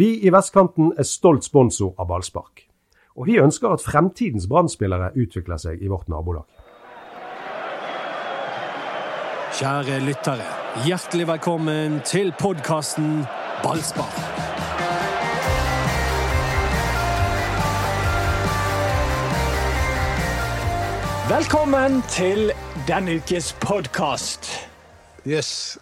Vi i Vestkanten er stolt sponsor av ballspark. Og vi ønsker at fremtidens brann utvikler seg i vårt nabolag. Kjære lyttere, hjertelig velkommen til podkasten Ballspark. Velkommen til denne ukes podkast. Yes.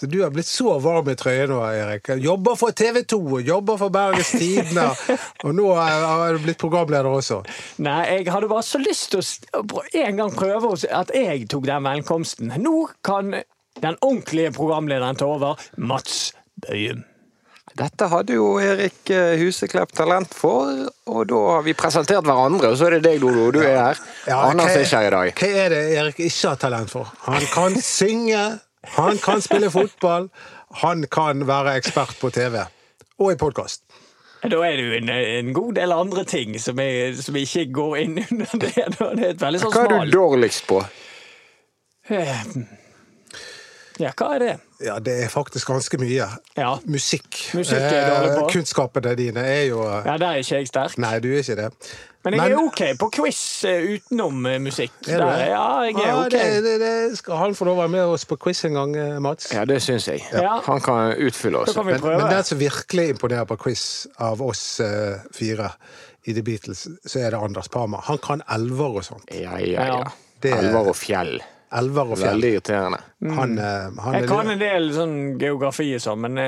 Så du har blitt så varm i trøya nå, Erik. Jobber for TV 2, jobber for Bergens Tidende, og nå har du blitt programleder også. Nei, jeg hadde bare så lyst til å en gang prøve at jeg tok den velkomsten. Nå kan den ordentlige programlederen ta over, Mats Bøyum. Dette hadde jo Erik eh, Huseklepp talent for, og da har vi presentert hverandre, og så er det deg, Dodo. Du er her. Ja, Anders er ikke her i dag. Hva er det Erik ikke har talent for? Han kan synge, han kan spille fotball, han kan være ekspert på TV. Og i podkast. Da er det jo en, en, god del andre ting som, er, som ikke går inn under det. det er et veldig sånn Hva er du dårligst på? Eh, ja, hva er det? Ja, det er faktisk ganske mye. Ja. Musikk. Musikk er dårlig på. Eh, kunnskapene dine er jo Ja, der er ikke jeg sterk. Nei, du er ikke det. Men jeg Men, er OK på quiz eh, utenom eh, musikk. Er der, ja, jeg er OK. Det, det, det, skal han få lov å være med oss på quiz en gang, Mats? Ja, det syns jeg. Ja. Han kan utfylle oss. Kan men, men den som virkelig imponerer på quiz av oss uh, fire i The Beatles, så er det Anders Parma. Han kan elver og sånt. Ja, ja, ja. Elver og fjell. Elver og fjell. Veldig irriterende. Mm. Han, han jeg kan en del sånn geografi og sånn, men det,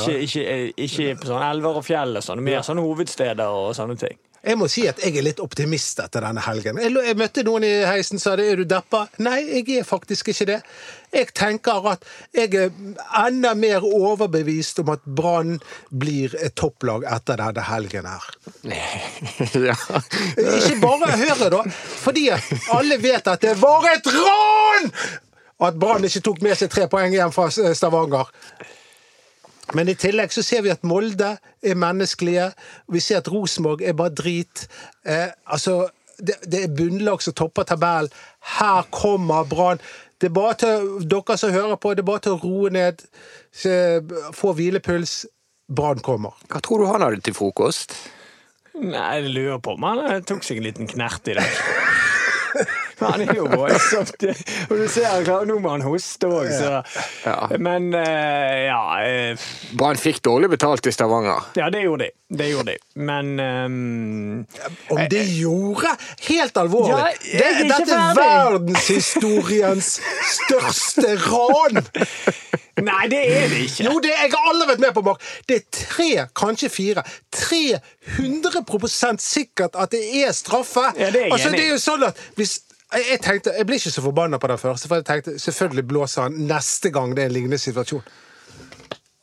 ikke, ikke, ikke, på sånn elver og fjell og sånn. Mer sånne hovedsteder og sånne ting. Jeg må si at jeg er litt optimist etter denne helgen. Jeg, møtte noen i heisen som sa det, er du deppa? Nei, jeg er faktisk ikke det. Jeg tenker at jeg er enda mer overbevist om at Brann blir et topplag etter denne helgen her. ja. Ikke bare høre, da. Fordi alle vet at det var et ran! At Brann ikke tok med seg tre poeng hjem fra Stavanger. Men i tillegg så ser vi at Molde er menneskelige. Vi ser at Rosenborg er bare drit. Eh, altså, det, det, er bunnlag som topper tabellen. Her kommer Brann. Det er bare til dere som hører på, det er bare til å roe ned, få hvilepuls. Brann kommer. Hva tror du han hadde til frokost? Nei, Jeg lurer på om han tok seg en liten knert i dag. Han er jo voldsomt Og du ser, nå må han hoste òg, så ja. Men uh, ja uh, Brann fikk dårlig betalt i Stavanger. Ja, det gjorde de. Det gjorde de. Men um, Om de gjorde? Helt alvorlig! Ja, det, er dette er verdenshistoriens største ran! Nei, det er det ikke. Jo, det, jeg har aldri vært med på, Mark. Det er tre, kanskje fire. 300% sikkert at det er straffe. Ja, det er altså, det er jo sånn at hvis jeg, tenkte, jeg ble ikke så forbanna på den første, for jeg tenkte selvfølgelig blåser han neste gang det er en lignende situasjon.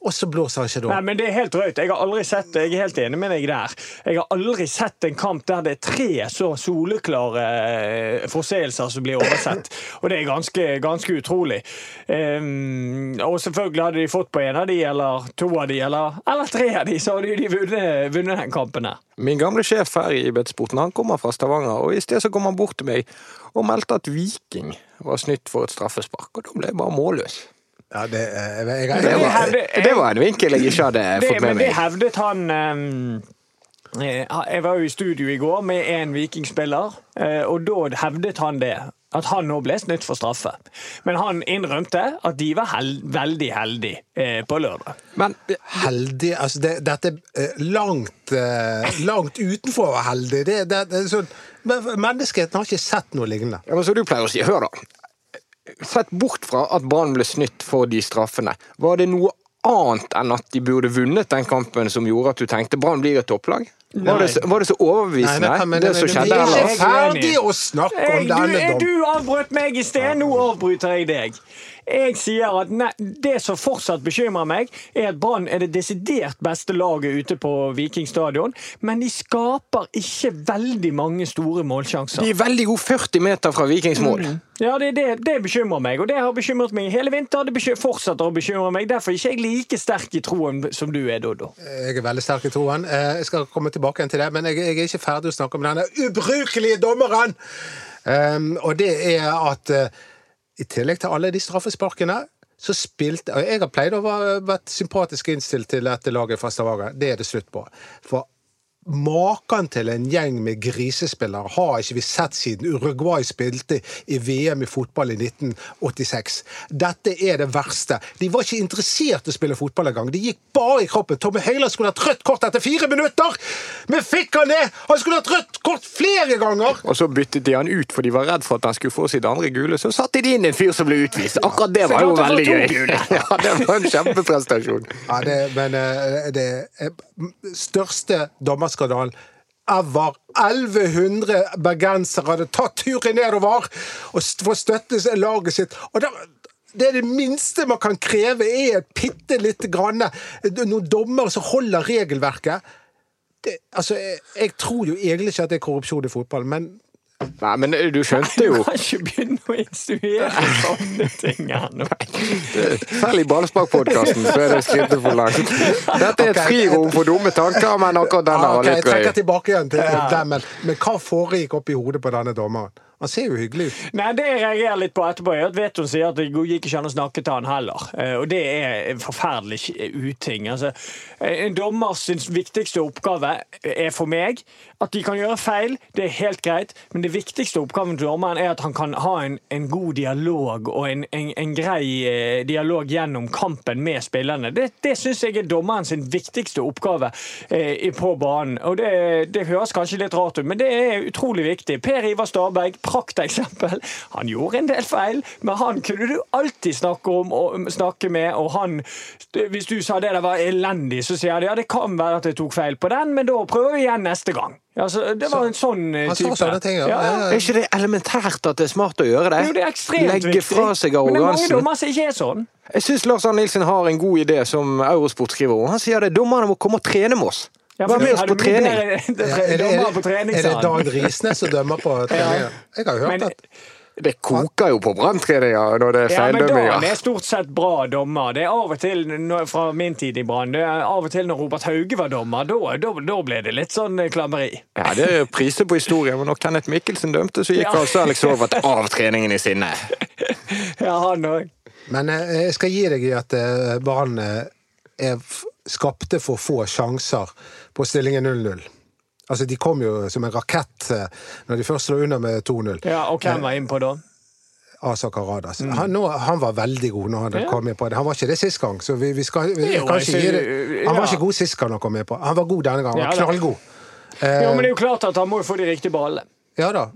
Og så blåser han ikke da. Nei, men Det er helt drøyt. Jeg har aldri sett. Jeg er helt enig med deg der. Jeg har aldri sett en kamp der det er tre så soleklare eh, forseelser som blir oversett. Og det er ganske, ganske utrolig. Um, og selvfølgelig hadde de fått på en av de, eller to av de, eller, eller tre av de, så hadde de vunnet, vunnet den kampen her. Min gamle sjef her i Ibetsporten, han kommer fra Stavanger, og i sted så kom han bort til meg og meldte at Viking var snytt for et straffespark, og da ble jeg bare målløs. Ja, det, jeg, jeg, jeg, det, var, det, var, en vinkel jeg ikke hadde fått med meg. Men det hevdet han um, Jeg var jo i studio i går med en vikingspiller, eh, og da hevdet han det. At han nå ble snytt for straffe. Men han innrømte at de var held, veldig heldige eh, på lørdag. Men heldige Altså, det, dette er langt, eh, langt utenfor å være heldig. Det, det, det sånn Menneskeheten har ikke sett noe lignende. Ja, men så du pleier å si, Hør, da. Sett bort fra at Brann ble snytt for de straffene. Var det noe annet enn at de burde vunnet den kampen som gjorde at du tenkte Brann blir et topplag? Var det, var det, så overbevisende, Nei, det, som skjedde? Vi er ikke ferdig å snakke om denne dommen. Du avbrøt meg i sted, nå avbryter jeg deg. Jeg sier at nei, det som fortsatt bekymrer meg, er at Brann er det desidert beste laget ute på Viking stadion, men de skaper ikke veldig mange store målsjanser. De er veldig gode 40 meter fra Vikings mål. Mm. Ja, det, det, det, bekymrer meg, og det har bekymret meg hele vinter. Det fortsetter å bekymre meg. Derfor er ikke jeg like sterk i troen som du er, Doddo. Jeg er veldig sterk i troen. Eh, jeg skal komme tilbake til det, men jeg, jeg er ikke ferdig å snakke om denne ubrukelige dommeren! Um, og det er at uh, i tillegg til alle de straffesparkene, så spilte og Jeg har pleid å være sympatisk innstilt til dette laget fra Stavanger. Det er det slutt på. For Maken til en gjeng med grisespillere har ikke vi sett siden Uruguay spilte i VM i fotball i 1986. Dette er det verste. De var ikke interessert i å spille fotball engang. De gikk bare i kroppen. Tommy Høiland skulle hatt rødt kort etter fire minutter! Men fikk han det?! Han skulle hatt rødt kort flere ganger! Og så byttet de han ut for de var redd for at han skulle få sitt andre gule. Så satte de inn en fyr som ble utvist. Akkurat det var jo veldig gøy. Ja, det var en kjempeprestasjon. Ja, det, men eh, det største største dommerskandalen ever. 1100 bergensere hadde tatt turen nedover for å støtte laget sitt. Og da, det er det minste man kan kreve, er et bitte lite grann noen dommere som holder regelverket. Det, altså, jeg, jeg tror jo egentlig ikke at det er korrupsjon i fotball, men Nei, men du skjønte Du jo kan ikke begynne å instruere sånne ting her nå. Selv i Ballsparkpodkasten så er det skrittet for langt. Dette er et frirom for dumme tanker, men akkurat denne Ah, var Jeg litt drøy. trekker tilbake igjen til den, men, men hva foregikk oppi hodet på denne dommeren? Han ser jo hyggelig ut. Nei, Det jeg reagerer litt på etterpå, er at Veton sier at det gikk ikke an å snakke til han heller. Eh, Og det er en forferdelig uting. Altså, eh, en dommers sin viktigste oppgave er for meg at de kan gjøre feil, det er helt greit, men det viktigste oppgaven til dommeren er at han kan ha en, en god dialog og en, en, en grei eh, dialog gjennom kampen med spillerne. Det, det syns jeg er dommeren sin viktigste oppgave eh, på banen. Og det, det høres kanskje litt rart ut, men det er utrolig viktig. Per Ivar Starberg, prakteksempel. Han gjorde en del feil, men han kunne du alltid snakke om og snakke med. Og han, hvis du sa det der var elendig, så sier han ja, det kan være at jeg tok feil på den, men da prøver vi igjen neste gang. Altså, det var en sånn type. Han sa sånne ting, ja. Ja, ja. Er ikke det elementært at det er smart å gjøre det? Jo, det er ekstremt Legge viktig. fra seg Men det er mange dommer som ikke er sånn. Jeg syns Lars Arne Nilsen har en god idé, som Eurosport skriver om. Han sier det, dommerne må komme og trene med oss. Ja, Vær med oss på trening. bedre- Ja, er, det, er, det, er det Dag Risnes som dømmer på trening? Jeg har hørt Men- at Det koker jo på branntreninger når det er Ja, men da, feildømminger. er stort sett bra dommer. Det er av og til, fra min tid i Brann, det er av og til når Robert Hauge var dommer, da, da, da ble det litt sånn eh, klammeri. Ja, Det er priser på historien, men når Kenneth Mikkelsen dømte, så gikk Ja. altså Alex Horvath av treningen i sinne. Ja, han òg. Men eh, jeg skal gi deg i at eh, Brann skapte for få sjanser på stillingen 0-0. Altså, De kom jo som en rakett eh, når de først lå under med 2-0. Ja, og hvem var innpå da? Asa Karadas. Han, nå, han var veldig god når han Mm. Ja. kom med på det. Han var ikke det sist gang, så vi, vi skal vi, Jo, kan ikke gi det. Han var ikke god sist gang han kom med på. Han var god denne gangen. Han Ja, knallgod. Jo, men det er jo klart at han må jo få de riktige ballene. Ja da.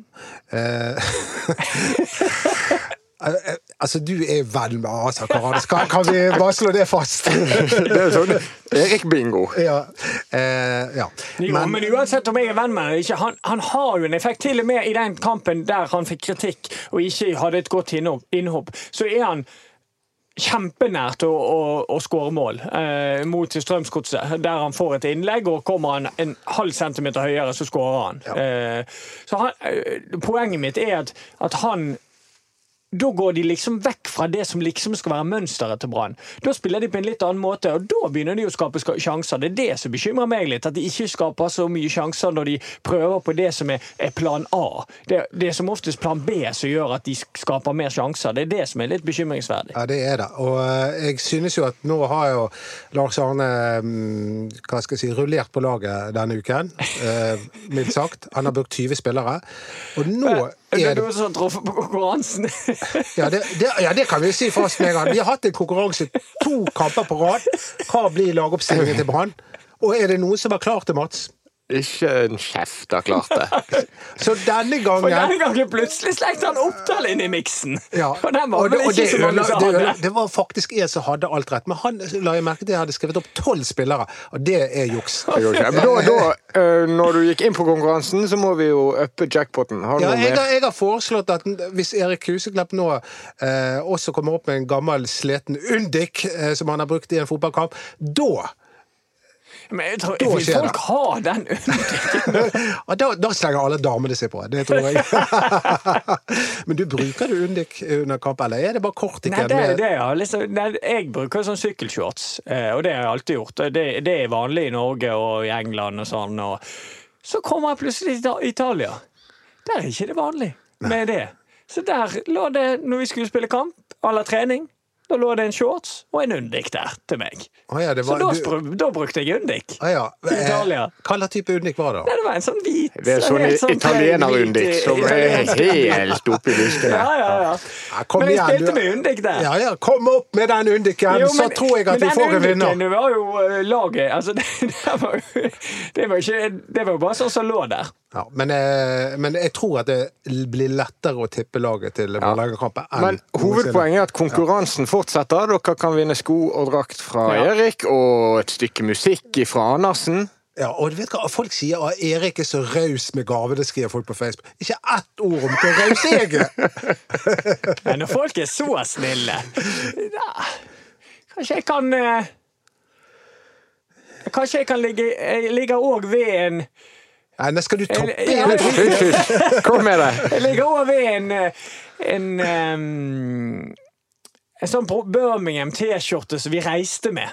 Eh, eh, altså, du er venn med Asa Karadas. Kan, kan vi bare slå det fast? Det er sånn Erik-bingo. ja. Eh, ja. Jo, men, uansett om jeg er venn med han eller ikke, han, han har jo en effekt. Til og med i den kampen der han fikk kritikk og ikke hadde et godt innhopp, så er han kjempenært å, å, å skåre mål eh, mot Strømsgodset. Der han får et innlegg, og kommer han en halv centimeter høyere, så skårer han. Eh, så han, eh, poenget mitt er at, at han da går de liksom vekk fra det som liksom skal være mønsteret til Brann. Da spiller de på en litt annen måte, og da begynner de å skape sjanser. Det er det som bekymrer meg litt, at de ikke skaper så mye sjanser når de prøver på det som er, plan A. Det, det er som oftest plan B som gjør at de skaper mer sjanser. Det er det som er litt bekymringsverdig. Ja, det er det. Og eh, jeg synes jo at nå har jo Lars Arne mm, hva skal jeg si, rullert på laget denne uken. eh, Mildt sagt. Han har brukt 20 spillere. Og nå Det er noen som har truffet på konkurransen. ja det, det, ja, det kan vi si fast med en gang. Vi har hatt en konkurranse to kamper på rad. Hva blir lagoppstillingen til Brann? Og er det noen som har klart det, Mats? Ikke en kjeft har klart det. Så denne gangen For denne gangen plutselig slengte han Oppdal inn i miksen! ja, Og den var og det, vel ikke det, så mange som hadde. det var faktisk jeg som hadde alt rett, men han la jeg merke til jeg hadde skrevet opp tolv spillere, og det er juks. Da, da, eh, når du gikk inn på konkurransen, så må vi jo uppe jackpoten. Har du Ja, noe jeg, jeg har foreslått at hvis Erik Huseklepp nå eh, også kommer opp med en gammel sliten Undik eh, som han har brukt i en fotballkamp, da Men jeg tror, Da vil folk det. ha den ja, da, da slenger alle damene seg på. Det tror jeg. Men du bruker du Undik under kamp, eller er det bare Nei, det, det ja. liksom, nei, jeg bruker sånn sykkelshorts, eh, og det har jeg alltid gjort. Det, det er vanlig i Norge og i England og sånn. Og så kommer jeg plutselig til Italia. Der er ikke det vanlig med det. Så der lå det, når vi skulle spille kamp, à la trening, Da lå det en shorts og en Undik der til meg. Oh, ja, det Så da, du, da brukte jeg Undik. Oh, ja. Italia. Eh, Hva slags type undik var det? Nei, det var en sånn hvit Det er sånn sånn italienerundik som er helt oppi lystene. Ja, ja, ja. Ja, Men jeg igjen, spilte du- med Undik der. Ja, ja, kom opp med den undiken, Jo, så tror jeg at vi får en vinner. Undiken var jo eh, laget altså, det, det, var, det, var ikke, det var bare sånn som lå der. Ja, men, eh, men jeg tror at det blir lettere å tippe laget til Berlengerkampen enn Men hovedpoenget er at konkurransen fortsetter. Dere kan vinne sko og drakt fra Ja. Erik, og et stykke musikk fra Andersen. Ja, og du vet hva, Folk sier at Erik er så raus med gaver. Det skriver folk på Facebook. Ikke ett ord om hvor raus jeg er! Men når folk er så snille da, Kanskje jeg kan eh, Kanskje jeg kan ligge Jeg ligger òg ved en Nei, nå skal du toppe hele. Hysj, hysj! Kom med det! Jeg ligger òg ved en eh, En, ehm, en sånn Birmingham T-skjorte som vi reiste med.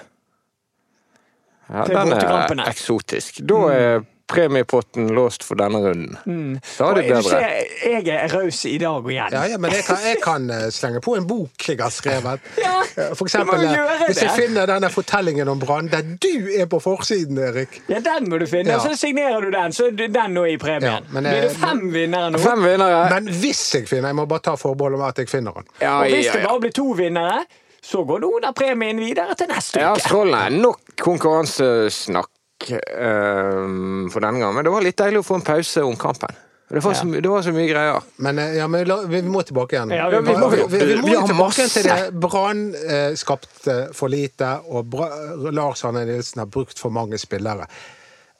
Ja, den er eksotisk. Da er premiepotten låst for denne runden. Mm. Da er du bedre. jeg er raus i dag og igjen. Ja, ja, men jeg kan, jeg kan eh, slenge på en bok jeg har skrevet. Ja, For du eksempel, må jo eh, hvis jeg finner denne fortellingen om Brann, der du er på forsiden, Erik. Ja, den må du finne. Ja. Så signerer du den, så er den nå i premien. Ja, men, Blir det eh, fem vinnere nå? Fem vinnere. Men hvis jeg finner Jeg må bare ta forbehold om at jeg finner den. Ja, Og hvis ja, det bare blir to vinnere, så går noen av premien videre til neste uke. Ja. Strålende. Nok konkurransesnakk ehm, for denne gangen. Men det var litt deilig å få en pause om kampen. Det var så, det var så mye greier. Men, eh, ja, men la, vi vi må tilbake igjen. Ja, vi må- vi, vi, vi må tilbake til det. Brann eh, skapte for lite, og Bra Lars Arne Nilsen har brukt for mange spillere.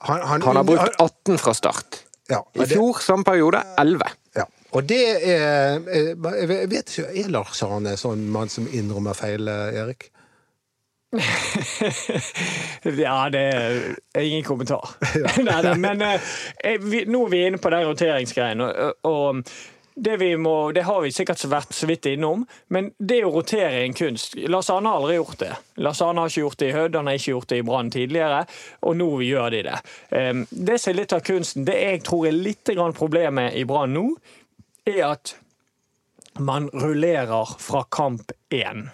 Han, Han har brukt 18 fra start. ja, I det- fjor, samme periode, 11. Ja. Og det er eh, Jeg vet ikke, Er Lars Arne en sånn mann som innrømmer feil, eh, Erik? Ja, det er ingen kommentar. Nei, da, men eh, eh, vi, nå er vi inne på den roteringsgreien, og, og det, vi må, det har vi sikkert vært så vidt innom, men det å rotere er en kunst. Lars Arne har aldri gjort det. Lars Arne har ikke gjort det i Hødd, han har ikke gjort det i Brann tidligere, og nå gjør de det. Um, Det som er litt av kunsten, det jeg tror er litt grann problemet i Brann nå, er at man rullerer fra kamp én.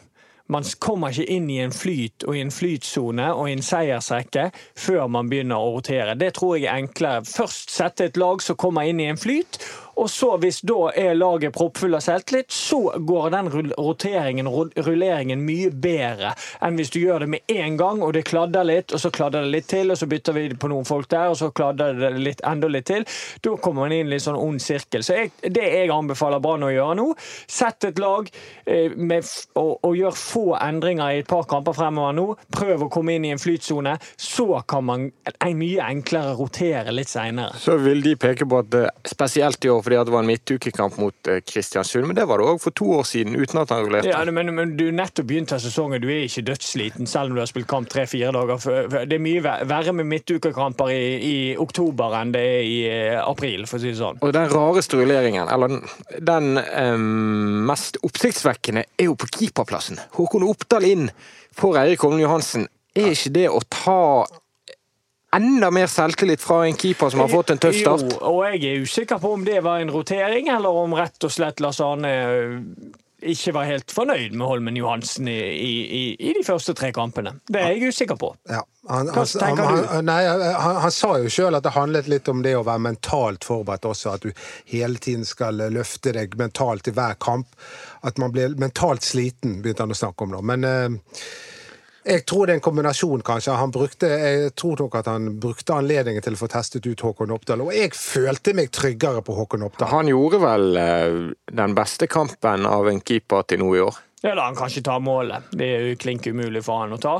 Man kommer ikke inn i en flyt og i en flytsone og i en seiersrekke før man begynner å rotere. Det tror jeg er enklere. Først sette et lag som kommer inn i en flyt, og så hvis da er laget proppfull av selvtillit, så går den roteringen rulleringen mye bedre enn hvis du gjør det med en gang, og det kladder litt, og så kladder det litt til, og så bytter vi på noen folk der, og så kladder det litt, enda litt til. Da kommer man inn i en sånn ond sirkel. Så jeg, det jeg anbefaler Brann å gjøre nå, sett et lag eh, med, og, og gjør få endringer i et par kamper fremover nå. Prøv å komme inn i en flytsone. Så kan man en mye enklere rotere litt seinere. Så vil de peke på at spesielt i år fordi det var en midtukekamp mot eh, Kristiansund, men det var det òg for to år siden, uten at han rullerte. Ja, men, men du nettopp begynt av sesongen, du er ikke dødssliten selv om du har spilt kamp tre-fire dager. Det er mye verre med midtukekamper i, i oktober enn det er i eh, april, for å si det sånn. Og den rareste rulleringen, eller den, um, mest oppsiktsvekkende, er jo på keeperplassen. Håkon Oppdal inn for Eirik Holmen Johansen. Er ikke det å ta enda mer selvtillit fra en keeper som har fått en tøff start? Jo, og jeg er usikker på om det var en rotering, eller om rett og slett Lars Arne øh, ikke var helt fornøyd med Holmen Johansen i, i, i, de første tre kampene. Det er jeg usikker på. Ja. Han, Hva han, han, du? han, nei, han, han sa jo sjøl at det handlet litt om det å være mentalt forberedt også. At du hele tiden skal løfte deg mentalt i hver kamp. At man blir mentalt sliten, begynte han å snakke om nå. Men eh, jeg tror det er en kombinasjon, kanskje. Han brukte, jeg tror nok at han brukte anledningen til å få testet ut Håkon Oppdal. Og jeg følte meg tryggere på Håkon Oppdal. Han gjorde vel eh, den beste kampen av en keeper til nå i år. Ja, da han kan ikke ta målet. Det er jo klink umulig for han å ta.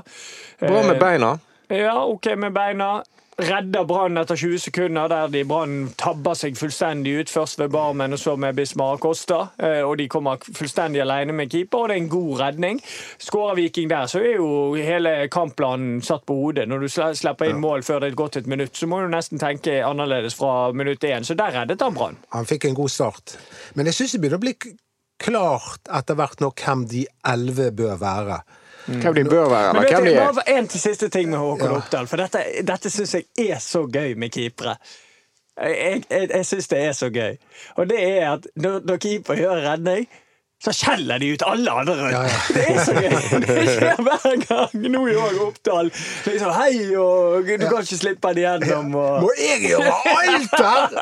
Bra med Eh, beina. Ja, OK med beina. Redder Brann etter 20 sekunder, der de Brann tabber seg fullstendig ut. Først ved Barmen og så med Bismar Acosta. Eh, Og de kommer fullstendig alene med keeper, og det er en god redning. Skårer Viking der, så er jo hele kampplanen satt på hodet. Når du slipper inn mål før det er gått et minutt, så må du nesten tenke annerledes fra minutt én. Så der reddet han Brann. Han fikk en god start. Men jeg syns det begynner å bli klart etter hvert nå hvem de elleve bør være. Hvem de bør være, eller hvem de er. bare en til siste ting med Håkon Ja. Oppdal, for dette, dette syns jeg er så gøy med keepere. Jeg, jeg, jeg syns det er så gøy. Og det er at når, når keeper gjør redning, så skjeller de ut alle andre rundt. Ja, ja. Det er så gøy! Det skjer hver gang. Nå i år Oppdal. Liksom, hei, og du kan ikke slippe den igjennom. Og, Må jeg gjøre alt her?!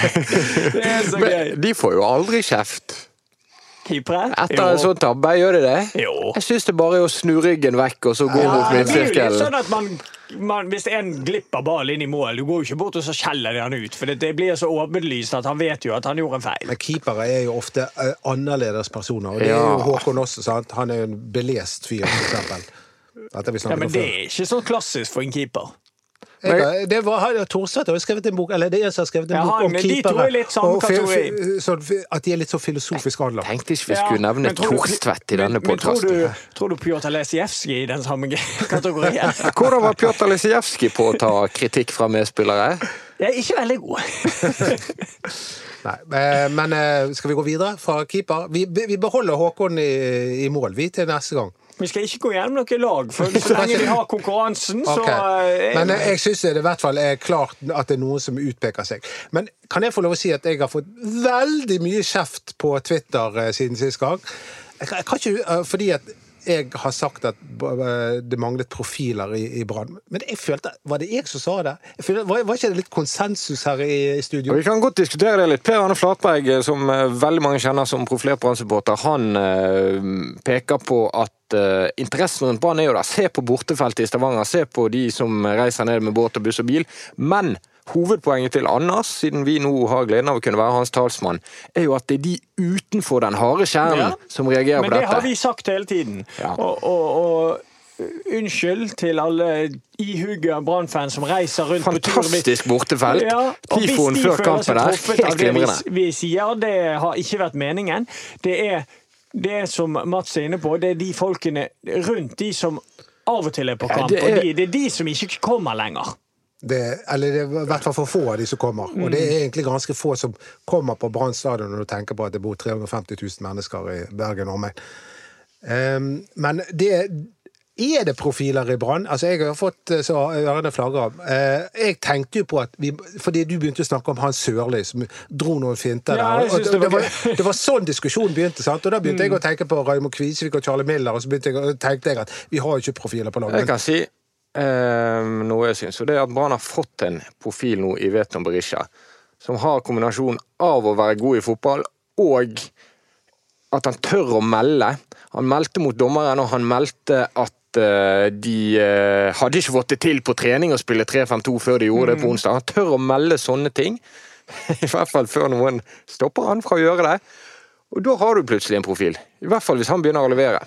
det er så gøy. Men de får jo aldri kjeft. Keepere? Etter en sånn tabbe, gjør de det? Jo. Jeg syns det bare er å snu ryggen vekk og så gå Ja, mot det midtsirkelen. sånn at man, man Hvis en glipper ballen inn i mål, du går jo ikke bort og så skjeller de han ut. For det, det blir så åpenlyst at han vet jo at han gjorde en feil. Men keepere er jo ofte uh, annerledes personer, og det er jo Håkon også. sant? Han er jo en belest fyr, for eksempel. Dette vi Ja, men om det før. er ikke så klassisk for en keeper. Jeg, det var, har- Thorstvedt har skrevet en bok, eller det er en som har skrevet en Ja, bok om keepere. er og sånn, at de er litt så filosofisk anlagt. Tenkte ikke vi skulle nevne ja, Thorstvedt i denne men- men tror du- Tror du Pjotr Lesijevskij i den samme kategorien? Hvordan var Pjotr Lesijevskij på å ta kritikk fra medspillere? Jeg er ikke veldig god. Nei, eh, men eh, skal vi gå videre fra keeper? Vi, vi beholder Håkon i, i mål, vi, til neste gang. Vi skal ikke gå gjennom noe lag, for så lenge de har konkurransen, så Ok. eh, Men eh, jeg syns det i hvert fall er klart at det er noen som utpeker seg. Men kan jeg få lov å si at jeg har fått veldig mye kjeft på Twitter eh, siden sist gang? Jeg kan, ikke, eh, fordi at jeg har sagt at eh, det manglet profiler i, i Brann. Men jeg følte Var det jeg som sa det? Jeg følte, var, var ikke det litt konsensus her i, i studio? Vi kan godt diskutere det litt. Per Arne Flatberg, eh, som eh, veldig mange kjenner som profilert Brann-supporter, han eh, peker på at eh, interessen rundt Brann er jo der. Se på bortefeltet i Stavanger, se på de som reiser ned med båt og buss og bil. Men hovedpoenget til Anders, siden vi nå har gleden av å kunne være hans talsmann, er jo at det er de utenfor den harde kjernen Ja. som reagerer Men på det har vi sagt hele tiden. Ja. Og, og, og unnskyld til alle ihuga Brann-fans som reiser rundt på tur. Fantastisk bortefelt. Ja, Tifoen før kampen der, av helt det vi, vi sier, det har ikke vært meningen. Det er det som Mats er inne på, det er de folkene rundt de som av og til er på Ja, kamp, det er- de, det er de som ikke kommer lenger. Det, eller det er i hvert fall for få av de som kommer. Og det er egentlig ganske få som kommer på Brann stadion når du tenker på at det bor 350 000 mennesker i Bergen og omegn. Um, men det er det profiler i Brann? Altså, jeg har fått eh, så ørene flagrer. Eh, jeg tenkte jo på at vi, Fordi du begynte å snakke om han Sørli som dro noen finter Ja, der. synes det var det, var, gøy. det var sånn diskusjonen begynte. sant? Og da begynte jeg å tenke på Raymond Kvisvik og Charlie Miller, og så jeg, tenkte jeg at vi har jo ikke profiler på Jeg kan si eh, noe jeg syns, og det er at Brann har fått en profil nå i Veton Berisha som har kombinasjon av å være god i fotball og at han tør å melde. Han meldte mot dommeren, og han meldte at de eh, hadde ikke fått det til på trening å spille 3-5-2 før de gjorde det på onsdag. Han tør å melde sånne ting, i hvert fall før noen stopper han fra å gjøre det. Og da har du plutselig en profil. I hvert fall hvis han begynner å levere.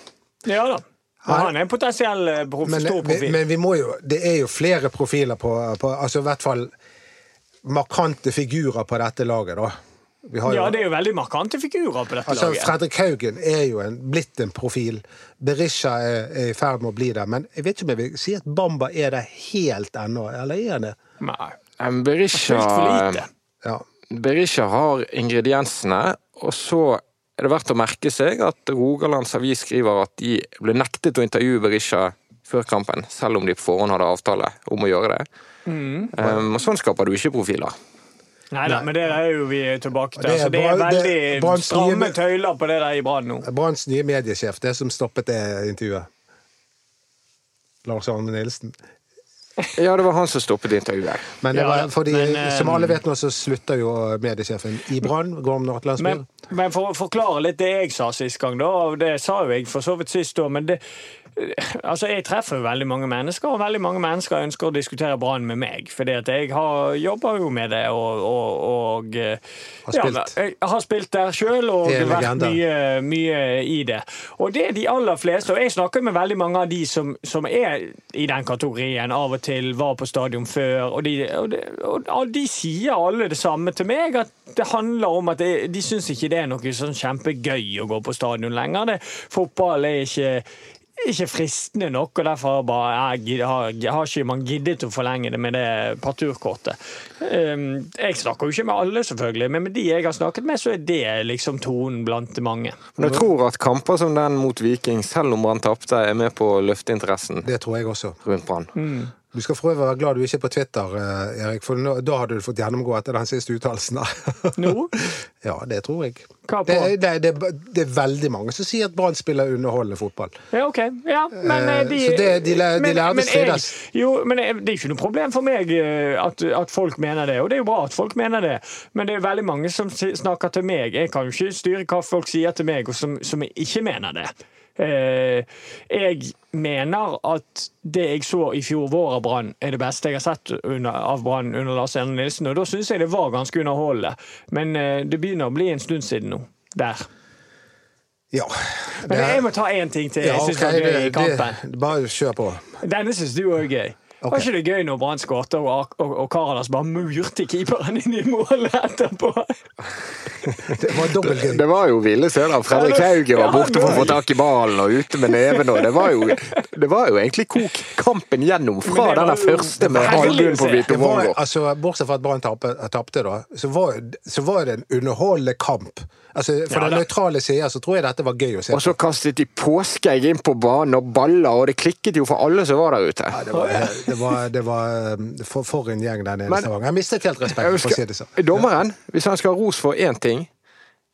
Ja da. Han er en potensiell eh, prof, Men, stor vi, profil. men vi må jo Det er jo flere profiler på, på Altså i hvert fall markante figurer på dette laget, da. Vi har jo, ja, det er jo veldig markante figurer på dette altså, laget. Fredrik Haugen er jo en, blitt en profil. Berisha er, er i ferd med å bli det. Men jeg vet ikke om jeg vil si at Bamba er det helt ennå. Eller er han det? Nei. Berisha. Ja. Berisha har ingrediensene, og så er det verdt å merke seg at Rogalands Avis skriver at de ble nektet å intervjue Berisha før kampen, selv om de på forhånd hadde avtale om å gjøre det. Mm. Um, og sånn skaper du ikke profiler. Nei da, men det er jo vi tilbake til. Det er Altså, det er veldig det- veldig stramme nye- tøyler på det der i Brann nå. Branns nye mediesjef, det som stoppet det intervjuet. Lars Arne Nilsen. Ja, det var han som stoppet intervjuet. Men, det var, fordi, men, eh, som alle vet nå, så slutter jo mediesjefen i Brann. Gorm Natlandsby. Men, men for å forklare litt det jeg sa sist gang, da, det sa jo jeg for så vidt sist da, men det Altså, jeg treffer veldig mange mennesker, og veldig mange mennesker ønsker å diskutere Brann med meg. Fordi at jeg har jobber jo med det og, og, og eh, Har spilt. Ja, jeg har spilt der sjøl og vært mye, mye i det. Og det er de aller fleste, og jeg snakker med veldig mange av de som, som er i den kategorien, av og til var på stadion før, og de, og de, og de sier alle det samme til meg, at det handler om at de, de syns ikke det er noe sånn kjempegøy å gå på stadion lenger. Det, fotball er ikke ikke fristende nok, og derfor bare, jeg, har, har ikke man giddet å forlenge det med det parturkortet. Um, jeg snakker jo ikke med alle, selvfølgelig, men med de jeg har snakket med, så er det liksom tonen blant mange. Men jeg tror at kamper som den mot Viking, selv om Brann tapte, er med på å løfte interessen Det tror jeg også. rundt Brann. Mm. Du skal for øvrig være glad du ikke er på Twitter, eh, Erik, for nå, da hadde du fått gjennomgå etter den siste uttalelsen. Nå? ja, det tror jeg. Det, det, det, det er veldig mange som sier at Brann spiller underholdende fotball. Ja, OK. Ja, men eh, Eh, de, så det- de de, de lærde strides. Jo, men det er ikke noe problem for meg at, at folk mener det, og det er jo bra at folk mener det. Men det er veldig mange som snakker til meg. Jeg kan jo ikke styre hva folk sier til meg, og som, som ikke mener det. Eh, jeg mener at det jeg så i fjor vår av Brann, er det beste jeg har sett under, av Brann under Lars Erne Nilsen. Og da syns jeg det var ganske underholdende. Men eh, det begynner å bli en stund siden nå. Der. Ja. Men jeg må ta én ting til. Jeg synes syns ok, det er i det- kampen. det- Bare kjør på. Denne syns du òg er gøy. Var ikke det gøy når Brann skåret og, og, og Karadas bare murte keeperen inn i målet etterpå? Det var dobbeltgøy. Det var jo ville søler Fredrik Hauge var borte for å få tak i ballen og ute med neven. Og det, var jo, det var jo egentlig kok kampen gjennom fra var den første med det albuen på Vito var, altså, bortsett fra at Brann tapte, da, så var, så var det en underholdende kamp. Altså, for Ja, den nøytrale sida så tror jeg dette var gøy å se Og så kastet de påskeegg inn på banen og baller, og det klikket jo for alle som var der ute. Det var, det var, det var um, for, for en gjeng der nede i Stavanger. Jeg mistet helt respekten, for å si det sånn. dommeren, hvis han skal ha ros for én ting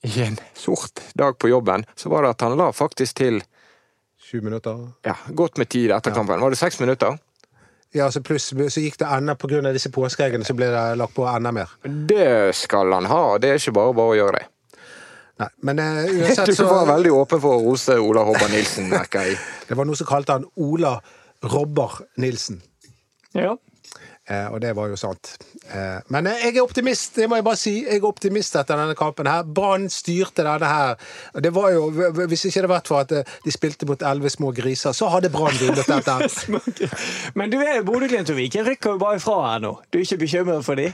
i en sort dag på jobben, så var det at han la faktisk til Sju minutter. ja, godt med tid etter kampen. Var det seks minutter? Ja, så pluss så gikk det enda på grunn av disse påskeeggene, så ble det lagt på enda mer. Det skal han ha, det er ikke bare bare å gjøre det. Nei, men uh, uansett Du så var veldig åpen for å rose Ola Hobber Nilsen, merker jeg. Det var noe som kalte han Ola Robber Nilsen. Ja. Eh, og det var jo sant. Eh, men eh, jeg er optimist, det må jeg bare si. Jeg er optimist etter denne kampen her. Brann styrte denne her. Det var jo, Hvis ikke det hadde vært for at eh, de spilte mot elleve små griser, så hadde Brann vunnet dette. Men du er Bodø-Glimt og Viking rykker jo bare ifra her nå. Du er ikke bekymret for de?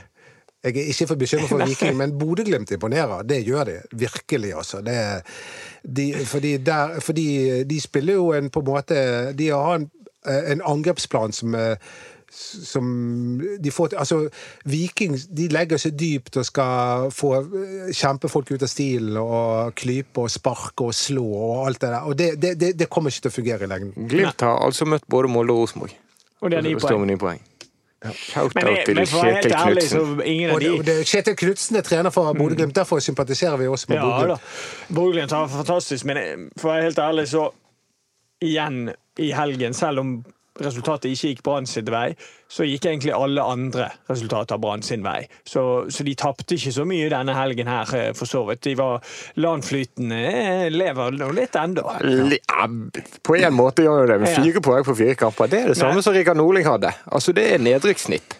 Jeg er ikke for bekymret for Viking, men Bodø-Glimt imponerer. Det gjør de. Virkelig, altså. Det, de, fordi, der, fordi de spiller jo en på en måte De har en, en angrepsplan som eh, som de får til Altså, Viking de legger seg dypt og skal få eh, kjempe folk ut av stilen og klype og sparke og slå og alt det der. Og det, det, det, det kommer ikke til å fungere i lengden. Glimt har altså møtt både Molde og Rosenborg. Og det er ni poeng. poeng. Men, Shout-out til men for å være helt Kjetil ærlig, så Knutsen. ingen Og av det, de og det, Kjetil Knutsen er trener for Bodø-Glimt, derfor sympatiserer vi også med Ja. Bodø-Glimt. Bodø-Glimt har fantastisk, men eh, for å være helt ærlig, så igjen i helgen, selv om resultatet ikke gikk Brann sin vei, så gikk egentlig alle andre resultater Brann sin vei. Så, så de tapte ikke så mye denne helgen her, eh, for så vidt. De var landflytende, eh, lever nå litt ennå. Ja, På en måte gjør jo det, med fire poeng på fire kamper. Det er det samme Nei. som Rikard Norling hadde. Altså, Det er nedrykkssnitt.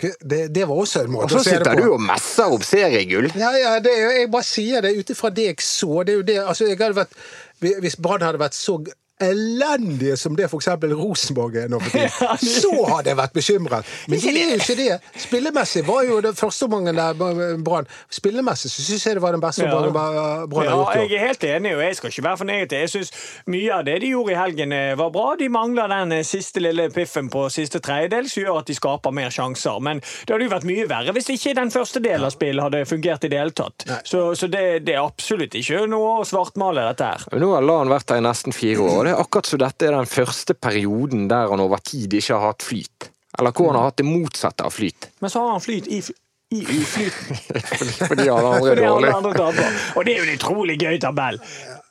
Det, det var også en måte Og å se det på. Og så sitter du og messer opp seriegull. Ja, ja, det, jeg bare sier det ut ifra det jeg så. Det er jo det, altså, jeg hadde vært, hvis Brann hadde vært så elendige som det f.eks. Rosenborg er nå for tiden, så hadde jeg vært bekymret. Men de er jo ikke det. Spillemessig var jo det første omgangen der Brann Spillemessig så syns jeg det var den beste Ja. Brann har gjort. jeg er helt enig, og jeg skal ikke være for negativ. Jeg synes Mye av det de gjorde i helgen, eh, var bra. De mangler den eh, siste lille piffen på siste tredjedel, som gjør at de skaper mer sjanser. Men det hadde jo vært mye verre hvis ikke den første delen av spillet hadde fungert i det hele tatt. Så, så det, det er absolutt ikke noe å svartmale dette her. Men Nå har LAN vært der i nesten fire år. Det er akkurat som dette er den første perioden der han over tid ikke har hatt flyt. Eller hvor han har hatt det motsatte av flyt. Men så har han flyt i, fl- i uflyten. Fordi alle andre er dårlige. Og det er jo en utrolig gøy tabell.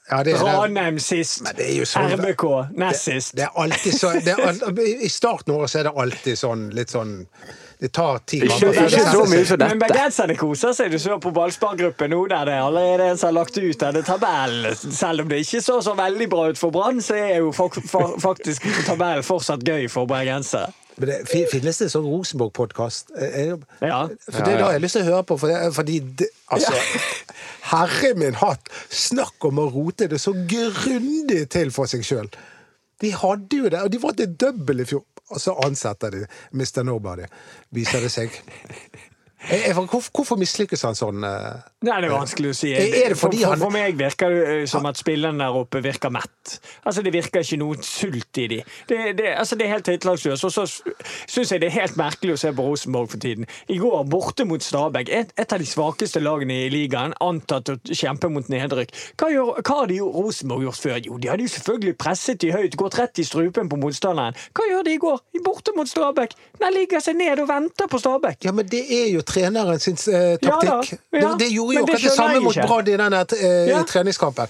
Ja, det. Ranheim sist. Det sånn- RBK nest sist. Det er alltid så, det er, I starten av året så er det alltid sånn litt sånn Det tar ti Ikke, ikke så mye som Men dette. bergenserne koser seg. Du så på ballspargruppen nå, der det er allerede en som har lagt ut denne tabellen. Selv om det ikke så så veldig bra ut for Brann, så er jo faktisk tabellen fortsatt gøy for bergensere. Men det, finnes det sånn Rosenborg-podkast? Ja. For det er da jeg har lyst til å høre på. For det, fordi det, altså Herre min hatt! Snakk om å rote det så grundig til for seg sjøl. De hadde jo det, og de var til double i fjor. Og så ansetter de Mr. Nobody, viser det seg. Jeg- Hvorfor, hvorfor mislykkes han sånn? eh? Det er vanskelig å si. Det for, han- for meg virker det eh, som at spillerne der oppe virker mett. Altså, Det virker ikke noe sult i de. Det, det, altså, det er helt høytlagsløst. Og så syns jeg det er helt merkelig å se på Rosenborg for tiden. I går, borte mot Stabæk, et, et av de svakeste lagene i ligaen, antatt å kjempe mot nedrykk. Hva, gjør, hva har de jo Rosenborg gjort før? Jo, de hadde jo selvfølgelig presset de høyt, gått rett i strupen på motstanderen. Hva gjør de i går? Borte mot Stabæk. De ligger seg ned og venter på Stabæk. Ja, men det er jo treneren sin eh, taktikk. ja, det, det gjorde jo akkurat det samme mot Brad Brann i denne eh, Ja. treningskampen.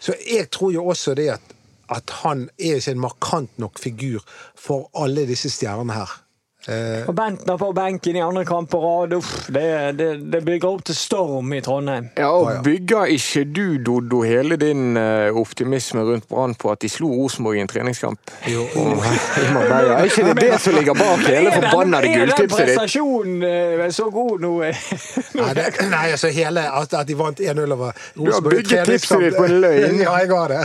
Så jeg tror jo også det at, at han er ikke en markant nok figur for alle disse stjernene her. Eh, Og Bentner på benken i andre kamp på rad. Uff, det, det, det bygger opp til storm i Trondheim. Ja, og Bygger ikke du, Doddo, hele din eh, optimisme rundt Brann på at de slo Rosenborg i en treningskamp? Jo. Oh, Er ikke det det som ligger bak hele Er gulltipset ditt? Er den prestasjonen eh, så god nå? Nei, det, nei, altså hele At, at de vant 1-0 over Rosenborg i treningskamp Du har bygget tipset ditt på en løgn. ja, jeg har det.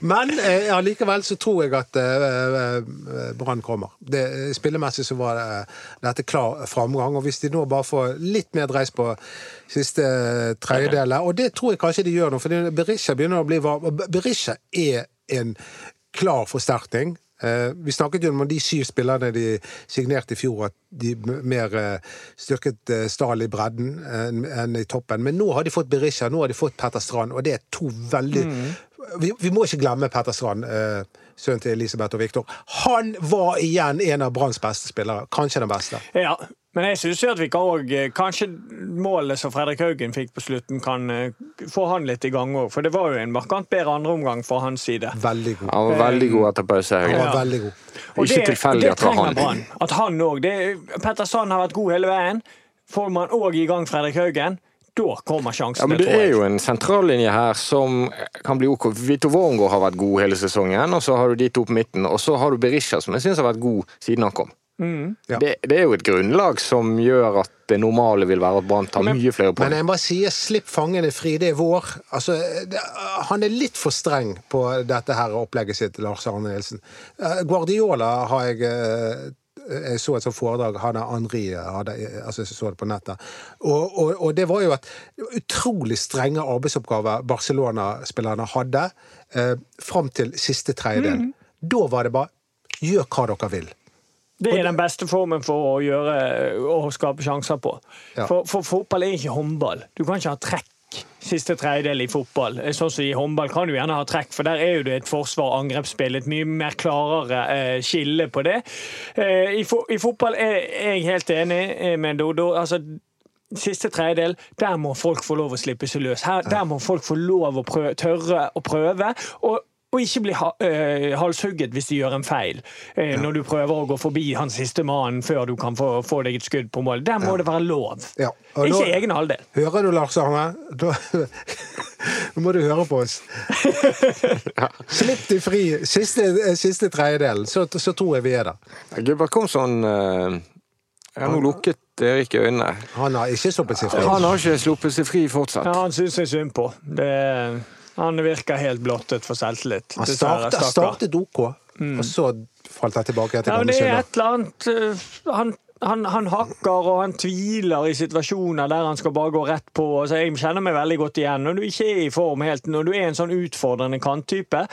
Men eh, allikevel så tror jeg at eh, eh, Brann kommer. Det, spillemessig så var det, dette klar framgang. Og hvis de nå bare får litt mer dreis på siste tredjedel Og det tror jeg kanskje de gjør nå, for Berisha begynner å bli varm. Berisha er en klar forsterkning. Eh, vi snakket jo om de syv spillerne de signerte i fjor, at de mer eh, styrket eh, Stahl i bredden enn i toppen. Men nå har de fått Berisha, nå har de fått Petter Strand, og det er to veldig vi, vi må ikke glemme Petter Strand, eh, sønnen til Elisabeth og Viktor. Han var igjen en av Branns beste spillere, kanskje den beste. Ja, men jeg syns at vi kan òg Kanskje målet som Fredrik Haugen fikk på slutten, kan eh, få han litt i gang òg. For det var jo en markant bedre andreomgang fra hans side. Veldig god. Han var veldig god etter pause. Haugen. Ja. veldig god. Og Ikke tilfeldig det at det var han. Brann. At han òg Petter Sand har vært god hele veien. Får man òg i gang Fredrik Haugen, da kommer Ja, sjansene, men Det tror er jo en sentrallinje her som kan bli ok. Vito Wormgård har vært god hele sesongen, og så har du de to på midten. Og så har du Berisha, som jeg syns har vært god siden han kom. Ja. Det, det er jo et grunnlag som gjør at det normale vil være at Brann tar mye flere Men jeg bare sier 'slipp fangene fri', det er vår. Altså, det, han er litt for streng på dette her opplegget sitt, Lars Arne Nilsen. Eh, Guardiola har jeg eh, jeg så et sånt foredrag han Henri hadde, altså jeg så det på nettet. Og, og, og det var jo at utrolig strenge arbeidsoppgaver Barcelona-spillerne hadde eh, fram til siste tredjedel. Mm. Da var det bare gjør hva dere vil. Det er den beste formen for å gjøre å skape sjanser på. Ja. For, for fotball er ikke håndball. Du kan ikke ha trekk siste tredjedel i fotball. Sånn som I håndball kan du gjerne ha trekk, for der er jo det et forsvar- og angrepsspill. Et mye mer klarere eh, skille på det. Eh, i, fo I fotball er jeg helt enig eh, med Dodo. Altså, Siste tredjedel, der må folk få lov å slippe seg løs. Her, der må folk få lov å prøve, tørre å prøve. Og, og ikke bli eh, halshugget hvis du gjør en feil. Eh, Når du prøver å gå forbi han siste mannen før du kan få, få deg et skudd på mål. Der må det være lov. Ja, og Ikke nå- egen halvdel. Hører du, Lars Arne? Da, nå må du høre på oss. Slipp de fri siste, siste tredjedel, så, så tror jeg vi er der. Gilbert kom sånn... Jeg har nå lukket Erik øynene. Han har ikke sluppet seg fri. Han har ikke sluppet seg fri fortsatt. Ja, han syns jeg synd på. Det, han virker helt blottet for selvtillit. Han startet, startet OK, og så falt han tilbake til Ja, det er et eller annet uh, han, han, han hakker og han tviler i situasjoner der han skal bare gå rett på. Altså, jeg kjenner meg veldig godt igjen. Når du ikke er i form helt, når du er en sånn utfordrende kanttype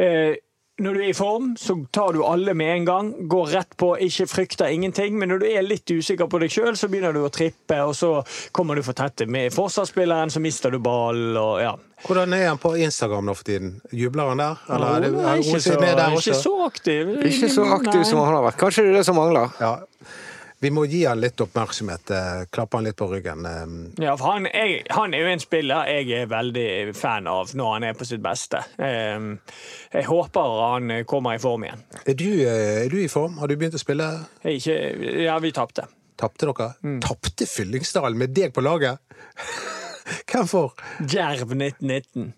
eh, når du er i form, så tar du alle med en gang. Går rett på, ikke frykter ingenting. Men når du er litt usikker på deg sjøl, så begynner du å trippe, og så kommer du for tett med forsvarsspilleren, så mister du ball, og ja. Hvordan er han på Instagram nå for tiden? Jubler han der? Eller er det, er ikke, så, der ikke så aktiv. Ikke så aktiv som han har vært. Kanskje det er det som mangler. Ja. Vi må gi han litt oppmerksomhet. eh, Klappe han litt på ryggen. eh. Ja, for han, jeg, han er jo en spiller jeg er veldig fan av når han er på sitt beste. Ehm, Jeg håper han kommer i form igjen. Er du, eh, er du i form? Har du begynt å spille? Ikke, ja, vi tapte. Tapte dere? Mm. Tapte Fyllingsdalen med deg på laget? Hvem for? Djerv 1919.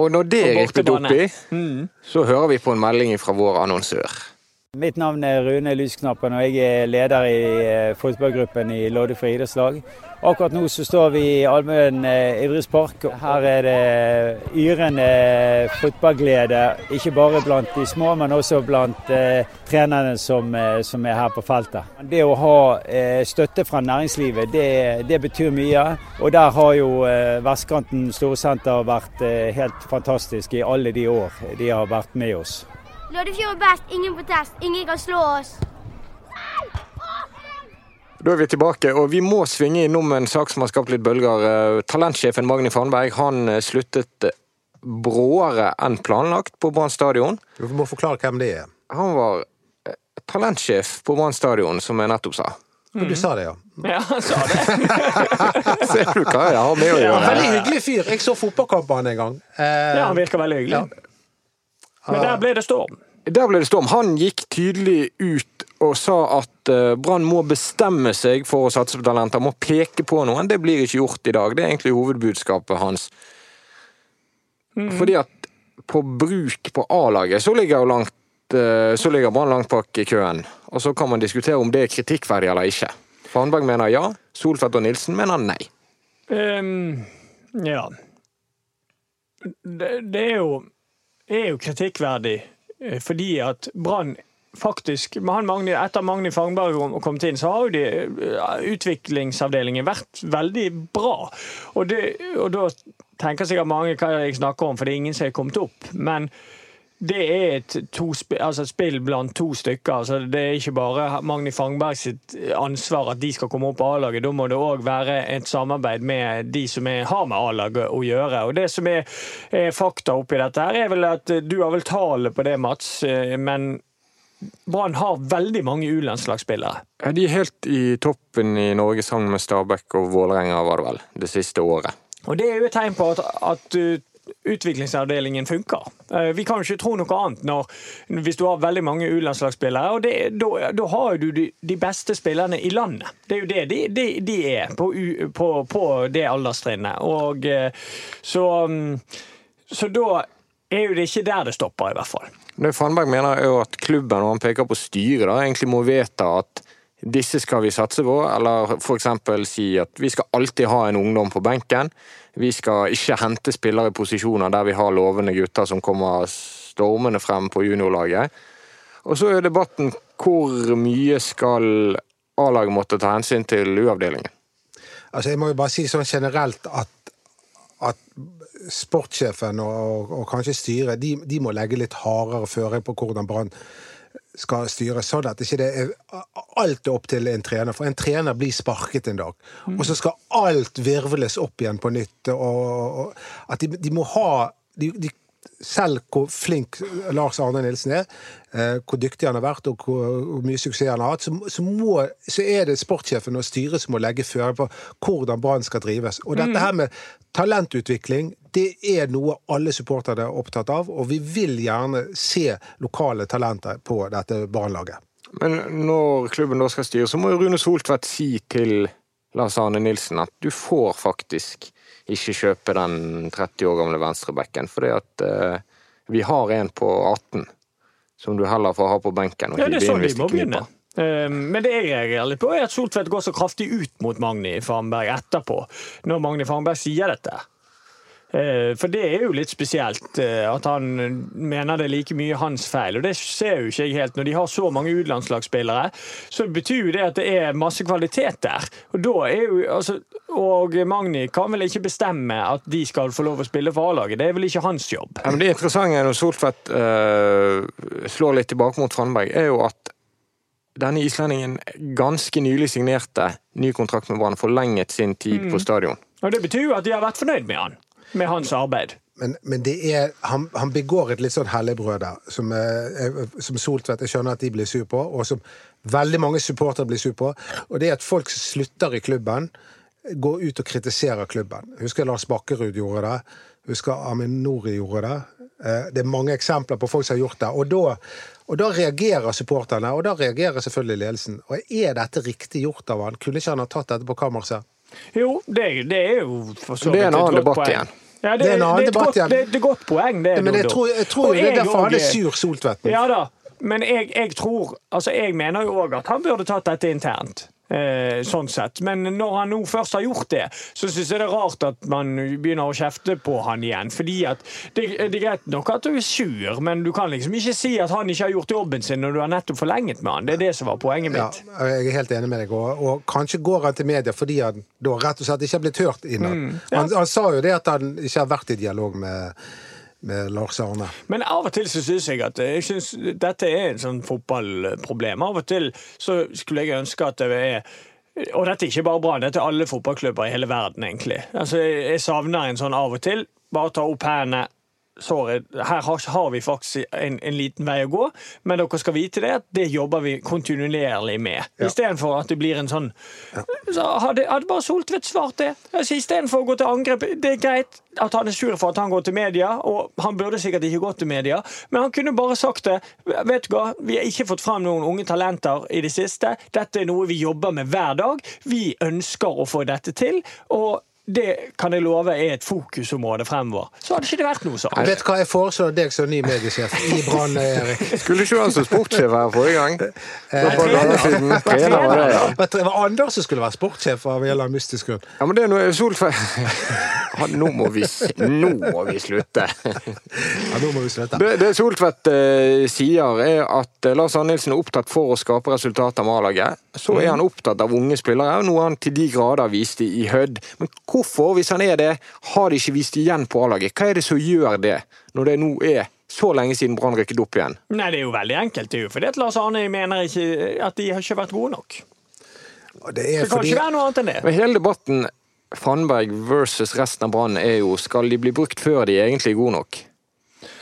Og når det På er rippet opp bortebane. så hører vi på en melding fra vår annonsør. Mitt navn er Rune Lysknappen, og jeg er leder i eh, fotballgruppen i Loddefri idrettslag. Akkurat nå så står vi i Almøen eh, idrettspark. Her er det yrende fotballglede, ikke bare blant de små, men også blant eh, trenerne som, eh, som er her på feltet. Det å ha eh, støtte fra næringslivet, det, det, betyr mye. Og der har jo eh, Vestkanten Storsenter vært eh, helt fantastisk i alle de år de har vært med oss. Loddefjord er best, ingen protest, ingen kan slå oss. Da er vi tilbake, og vi må svinge innom en sak som har skapt litt bølger. Eh, talentsjefen Magni Farnberg han eh, sluttet bråere enn planlagt på Brann stadion. Du må forklare hvem det er. Han var eh, talentsjef på Brann stadion, som jeg nettopp sa. Mm. Du sa det, ja. Ja, han sa det. Ser du hva jeg har med å Ja, gjøre? veldig hyggelig fyr. Jeg så fotballkamp med han en gang. Eh, Ja, han virker veldig hyggelig. Men der ble det storm. Der ble det storm. Han gikk tydelig ut og sa at eh, Brann må bestemme seg for å satse på talenter. Må peke på noen. Det blir ikke gjort i dag. Det er egentlig hovedbudskapet hans. Fordi at på bruk på A-laget så ligger langt eh, så ligger Brann langt bak i køen. Og så kan man diskutere om det er kritikkverdig eller ikke. Farnberg mener ja. Solfeldt og Nilsen mener nei. Um, ja. Det, det er, jo, er jo kritikkverdig eh, fordi at Brann faktisk Magni, Etter Magni Fangberg kom inn, så har jo de, eh, utviklingsavdelingen vært veldig bra. Og, det, og da tenker sikkert mange hva jeg snakker om, for det er ingen som har kommet opp. Men det er et, sp- altså spill blant to stykker. Altså det er ikke bare Magni Fangberg sitt ansvar at de skal komme opp på A-laget. Da må det òg være et samarbeid med de som er, har med A-laget å gjøre. Og Det som er, er fakta oppi dette, her er vel at eh, du har vel tallet på det, Mats. eh, Men Brann har veldig mange U-landslagsspillere. De er helt i toppen i Norge sammen med Stabæk og Vålerenga, var det vel, det siste året. Og det er jo et tegn på at, at uh, utviklingsavdelingen funker. Uh, Vi kan jo ikke tro noe annet når, hvis du har veldig mange U-landslagsspillere. og Da har du de, de beste spillerne i landet. Det er jo det de, de, de er på, på, på det alderstrinnet. Og uh, så, um, så da er jo det ikke der det stopper, i hvert fall. Det Fannberg mener er jo at klubben, og han peker på styret, da, egentlig må vedta at disse skal vi satse på, eller f.eks. si at vi skal alltid ha en ungdom på benken. Vi skal ikke hente spillere i posisjoner der vi har lovende gutter som kommer stormende frem på juniorlaget. Og så er debatten hvor mye skal A-laget måtte ta hensyn til U-avdelingen? Altså, jeg må jo bare si sånn generelt at, at sportssjefen og, og kanskje styret de, de må legge litt hardere føring på hvordan Brann skal styres, sånn at ikke det er alt er opp til en trener. For en trener blir sparket en dag, og så skal alt virvles opp igjen på nytt. Og, og at de, de må ha de, de, selv hvor flink Lars Arne Nilsen er, eh, hvor dyktig han har vært og hvor, hvor mye suksess han har hatt, så, så, må, så er det sportssjefen og styret som må legge føringer på hvordan Brann skal drives. Og dette her med talentutvikling, det er noe alle supportere er opptatt av, og vi vil gjerne se lokale talenter på dette Brann-laget. Men når klubben da skal styre, så må jo Rune Soltvedt si til Lars Arne Nilsen at du får faktisk ikke kjøpe den 30 år gamle venstrebacken, fordi at uh, vi har en på 18 som du heller får ha på benken. Og Ja, hive inn sånn de hvis det kniper. begynne. Eh, Men det jeg reagerer litt på, er at Soltvedt går så kraftig ut mot Magni Farnberg etterpå, når Magni Farnberg sier dette. Eh, For det er jo litt spesielt eh, at han mener det er like mye hans feil, og det ser jo ikke jeg helt. Når de har så mange utenlandslagsspillere, så betyr jo det at det er masse kvalitet der. Og da er jo, altså, og Magni kan vel ikke bestemme at de skal få lov å spille for A-laget, det er vel ikke hans jobb. Ja, men det interessante når Soltvedt uh, slår litt tilbake mot Trondberg, er jo at denne islendingen ganske nylig signerte ny kontrakt med Brann, forlenget sin tid på stadion. Og det betyr jo at de har vært fornøyd med han, med hans arbeid. Men, men det er, han, han begår et litt sånn helligbrød der, som, eh, som Soltvedt jeg skjønner at de blir sur på, og som veldig mange supportere blir sur på. Og det er at folk slutter i klubben, går ut og kritiserer klubben. Husker Lars Bakkerud gjorde det. Husker Amin Nori gjorde det. Eh, Det er mange eksempler på folk som har gjort det. Og da, og da reagerer supporterne, og da reagerer selvfølgelig ledelsen. Og er dette riktig gjort av han? Kunne ikke han ha tatt dette på kammerset? Jo, det, det er jo for så Det er en et annen godt debatt poeng. igjen. Ja, det, Det er en annen debatt igjen. det, det er et godt poeng, det. Men jeg tror, jeg tror jo det er derfor han er sur, Soltvedt. Ja da. men jeg, jeg tror Altså, jeg mener jo òg at han burde tatt dette internt. Eh, sånn sett. Men når han nå først har gjort det, så syns jeg det er rart at man begynner å kjefte på han igjen. Fordi at det, det er greit nok at du er sur, men du kan liksom ikke si at han ikke har gjort jobben sin når du har nettopp forlenget med han. Det er det som var poenget Ja, mitt. jeg er helt enig med deg. Og, og kanskje går han til media fordi han da rett og slett ikke har blitt hørt innad. Mm, ja. han, han sa jo det at han ikke har vært i dialog med, med Lars Arne. Men av og til så syns jeg at jeg synes dette er en sånn fotballproblem. Av og til så skulle jeg ønske at det er og dette er ikke bare Brann, dette er alle fotballklubber i hele verden, egentlig. Altså, jeg savner en sånn av og til. Bare ta opp hendene. Sorry, her har, har vi faktisk en, en liten vei å gå, men dere skal vite det at det jobber vi kontinuerlig med. Ja. Istedenfor at det blir en sånn Så hadde, hadde bare Soltvedt svart det. Altså, Istedenfor å gå til angrep Det er greit at han er sur for at han går til media, og han burde sikkert ikke gått til media, men han kunne bare sagt det. Vet du hva, vi har ikke fått fram noen unge talenter i det siste. Dette er noe vi jobber med hver dag. Vi ønsker å få dette til. og det kan jeg love er et fokusområde fremover. Så hadde ikke det vært noe sånn. Vet hva jeg foreslår deg som ny mediesjef i Brann, Erik? Skulle ikke du ha som sportssjef her forrige gang? Det var andre trener. Trener var det, ja. Det var Anders som skulle være sportssjef av en eller annen mystisk grunn. Ja, men det er noe Soltvedt ja, Nå må vi Nå må vi slutte. Ja, nå må vi slutte. Det, det Soltvedt eh, sier, er at eh, Lars Arnildsen er opptatt for å skape resultater med A-laget. Så er han opptatt av unge spillere, noe han til de grader viste i Hødd. Men hvorfor, hvis han er det, har de ikke vist igjen på A-laget? Hva er det som gjør det, når det nå er så lenge siden Brann rykket opp igjen? Nei, det er jo veldig enkelt. Det er jo fordi at Lars Arne mener ikke at de har ikke vært gode nok. Det Det kan fordi ikke være noe annet enn det. Men hele debatten Fannberg versus resten av Brann er jo skal de bli brukt før de er egentlig gode nok?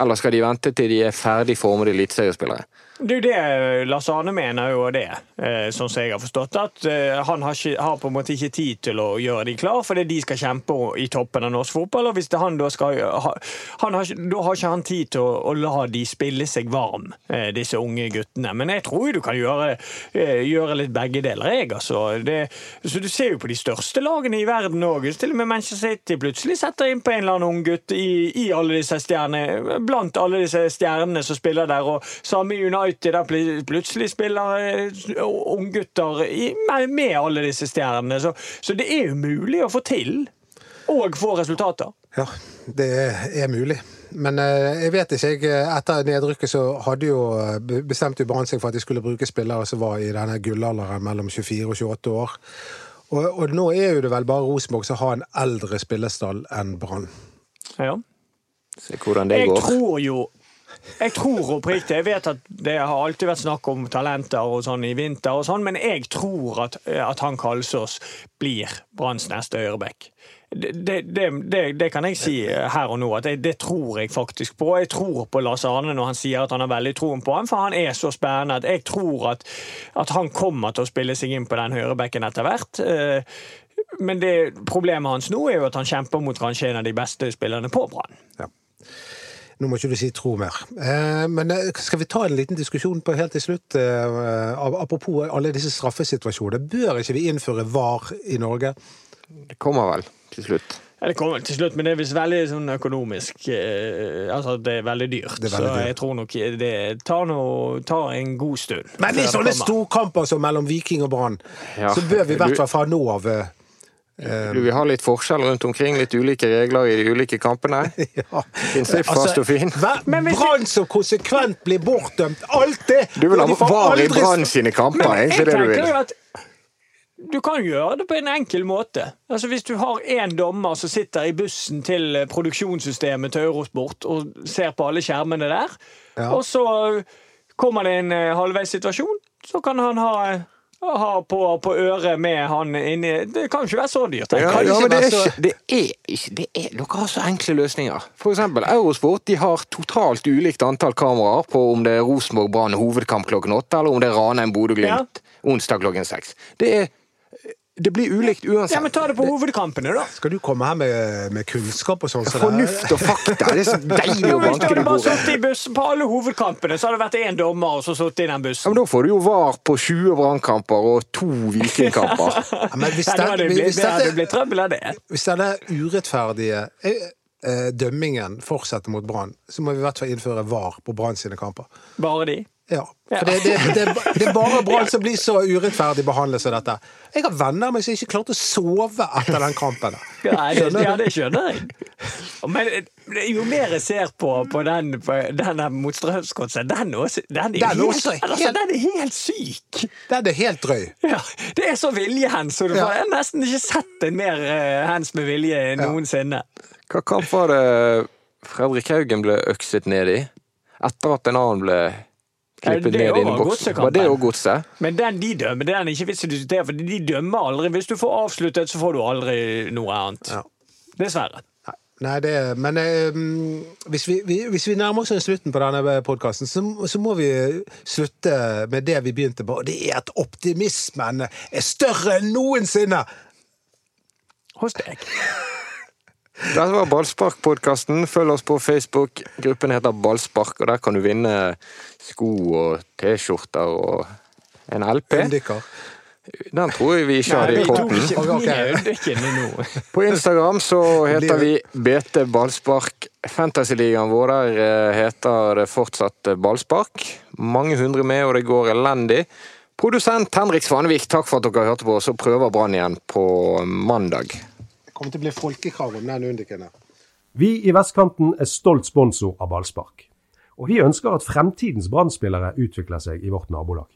Eller skal de vente til de er ferdig formede eliteseriespillere? Det er jo det Lars Arne mener jo det, eh, sånn som jeg har forstått. At eh, han har, ikke, har på en måte ikke tid til å gjøre de klar, fordi de skal kjempe i toppen av norsk fotball. Og hvis det han da skal han har, Da har ikke han tid til å, å la de spille seg varm, eh, disse unge guttene. Men jeg tror jo du kan gjøre, gjøre litt begge deler, jeg, altså. Det, så du ser jo på de største lagene i verden òg. Til og med Manchester City plutselig setter inn på en eller annen ung gutt i, i alle disse stjernene, blant alle disse stjernene som spiller der. Og samme i United, der pl- plutselig spiller eh, unggutter med, alle disse stjernene. Så, så det er jo mulig å få til. Og få resultater. Ja, det er mulig. Men eh, jeg vet ikke. jeg, Etter nedrykket så hadde jo be- bestemte jo Brann seg for at de skulle bruke spillere som var i denne gullalderen mellom 24 og 28 år. Og, og nå er jo det vel bare Rosenborg som har en eldre spillestall enn Brann. Ja. Se hvordan det Jeg går. tror jo jeg tror oppriktig Jeg vet at det har alltid vært snakk om talenter og sånn i vinter, og sånn, men jeg tror at, at han Kalsås blir Branns neste høyreback. Det, det, det, det, kan jeg si her og nå, at jeg, det tror jeg faktisk på. Jeg tror på Lars Arne når han sier at han har veldig troen på ham, for han er så spennende at jeg tror at, at han kommer til å spille seg inn på den høyrebacken etter hvert. Eh, Men problemet hans nå er jo at han kjemper mot kanskje en av de beste spillerne på Brann. Nå må ikke du si tro mer. Eh, men eh, skal vi ta en liten diskusjon på helt til slutt? Eh, apropos alle disse straffesituasjonene. Bør ikke vi innføre VAR i Norge? Det kommer vel til slutt. Ja, Det kommer til slutt, men det er visst veldig sånn økonomisk eh, Altså, det er veldig dyrt. Er veldig så dyrt. jeg tror nok det tar, noe, tar en god stund. Men i sånne storkamper som mellom Viking og Brann, Ja. så bør vi i hvert fall fra nå av Du vil ha litt forskjell rundt omkring, litt ulike regler i de ulike kampene? ja. Prinsipp fast og fin. Brann som konsekvent blir bortdømt! alt det! Du vil ha VAR i Brann sine kamper, Men egentlig det du vil? at du kan gjøre det på en enkel måte. Altså Hvis du har én dommer som sitter i bussen til eh, produksjonssystemet til Eurosport og ser på alle skjermene der, Ja. og så kommer det en halvveis halvveissituasjon, så kan han ha, eh, ha på, på øret med han inni Det kan jo ikke være så dyrt. Det, Ja, ja, det så- det er ikke det er, Dere har så enkle løsninger. For eksempel, Eurosport de har totalt ulikt antall kameraer på om det er Rosenborg Brann hovedkamp klokken åtte, eller om det er Ranheim Bodø-Glimt onsdag klokken seks. Det er Det blir ulikt uansett. Ja, men Ta det på hovedkampene, da. Skal du komme her med, med kunnskap og sånn? så Fornuft og fakta. Det er så deilig å hvis du banke det hadde bare bordet. sittet i bussen på alle hovedkampene, så hadde det vært én dommer og så sittet i den bussen. Ja, men Da får du jo VAR på 20 Brannkamper og to Vikingkamper. Ja, men hvis, det, det hvis, det hadde dette, blitt trøbbel av det. hvis denne urettferdige eh, eh, dømmingen fortsetter mot Brann, så må vi i hvert fall innføre VAR på Brann sine kamper. Bare de. Ja. For det, det, det, det er bare Brann som blir så urettferdig behandlet som dette. Jeg har venner av meg som ikke klarte å sove etter den kampen. Du? ja, det skjønner jeg. Men eh, jo mer jeg ser på, på den, på den mot Strømsgodset, den, også- den, er Den helt, altså, den er helt syk! Den er helt drøy. Ja, det er så viljehands, og du Ja. får- jeg har nesten ikke sett en mer uh, hands med vilje noensinne. Hva kamp var det Fredrik Haugen ble økset ned i? Etter at en annen ble klippet ned i var en Var det òg godset? Men den de dømmer, det er ikke vits å diskutere, for de dømmer aldri. Hvis du får avsluttet, så får du aldri noe annet. Ja. Dessverre. Nei, Nei, det Men eh, hvis, vi, vi, hvis vi nærmer oss slutten på denne podkasten, så, så må vi slutte med det vi begynte på. og Det er at optimismen er større enn noensinne! Hos deg. Dette var Ballspark-podkasten. Følg oss på Facebook. Gruppen heter Ballspark, og der kan du vinne sko og T-skjorter og en LP. Undiker. Den tror jeg vi ikke hadde i potten. På Instagram så heter vi BT Ballspark. Fantasyligaen vår der eh, heter det fortsatt Ballspark. Mange hundre med, og det går elendig. Produsent Henrik Svanevik, takk for at dere hørte på. Så prøver Brann igjen på mandag. Det kommer til å bli folkekrav om den Undiken der. Vi i Vestkanten er stolt sponsor av Ballspark. Og vi ønsker at fremtidens Brann-spillere utvikler seg i vårt nabolag.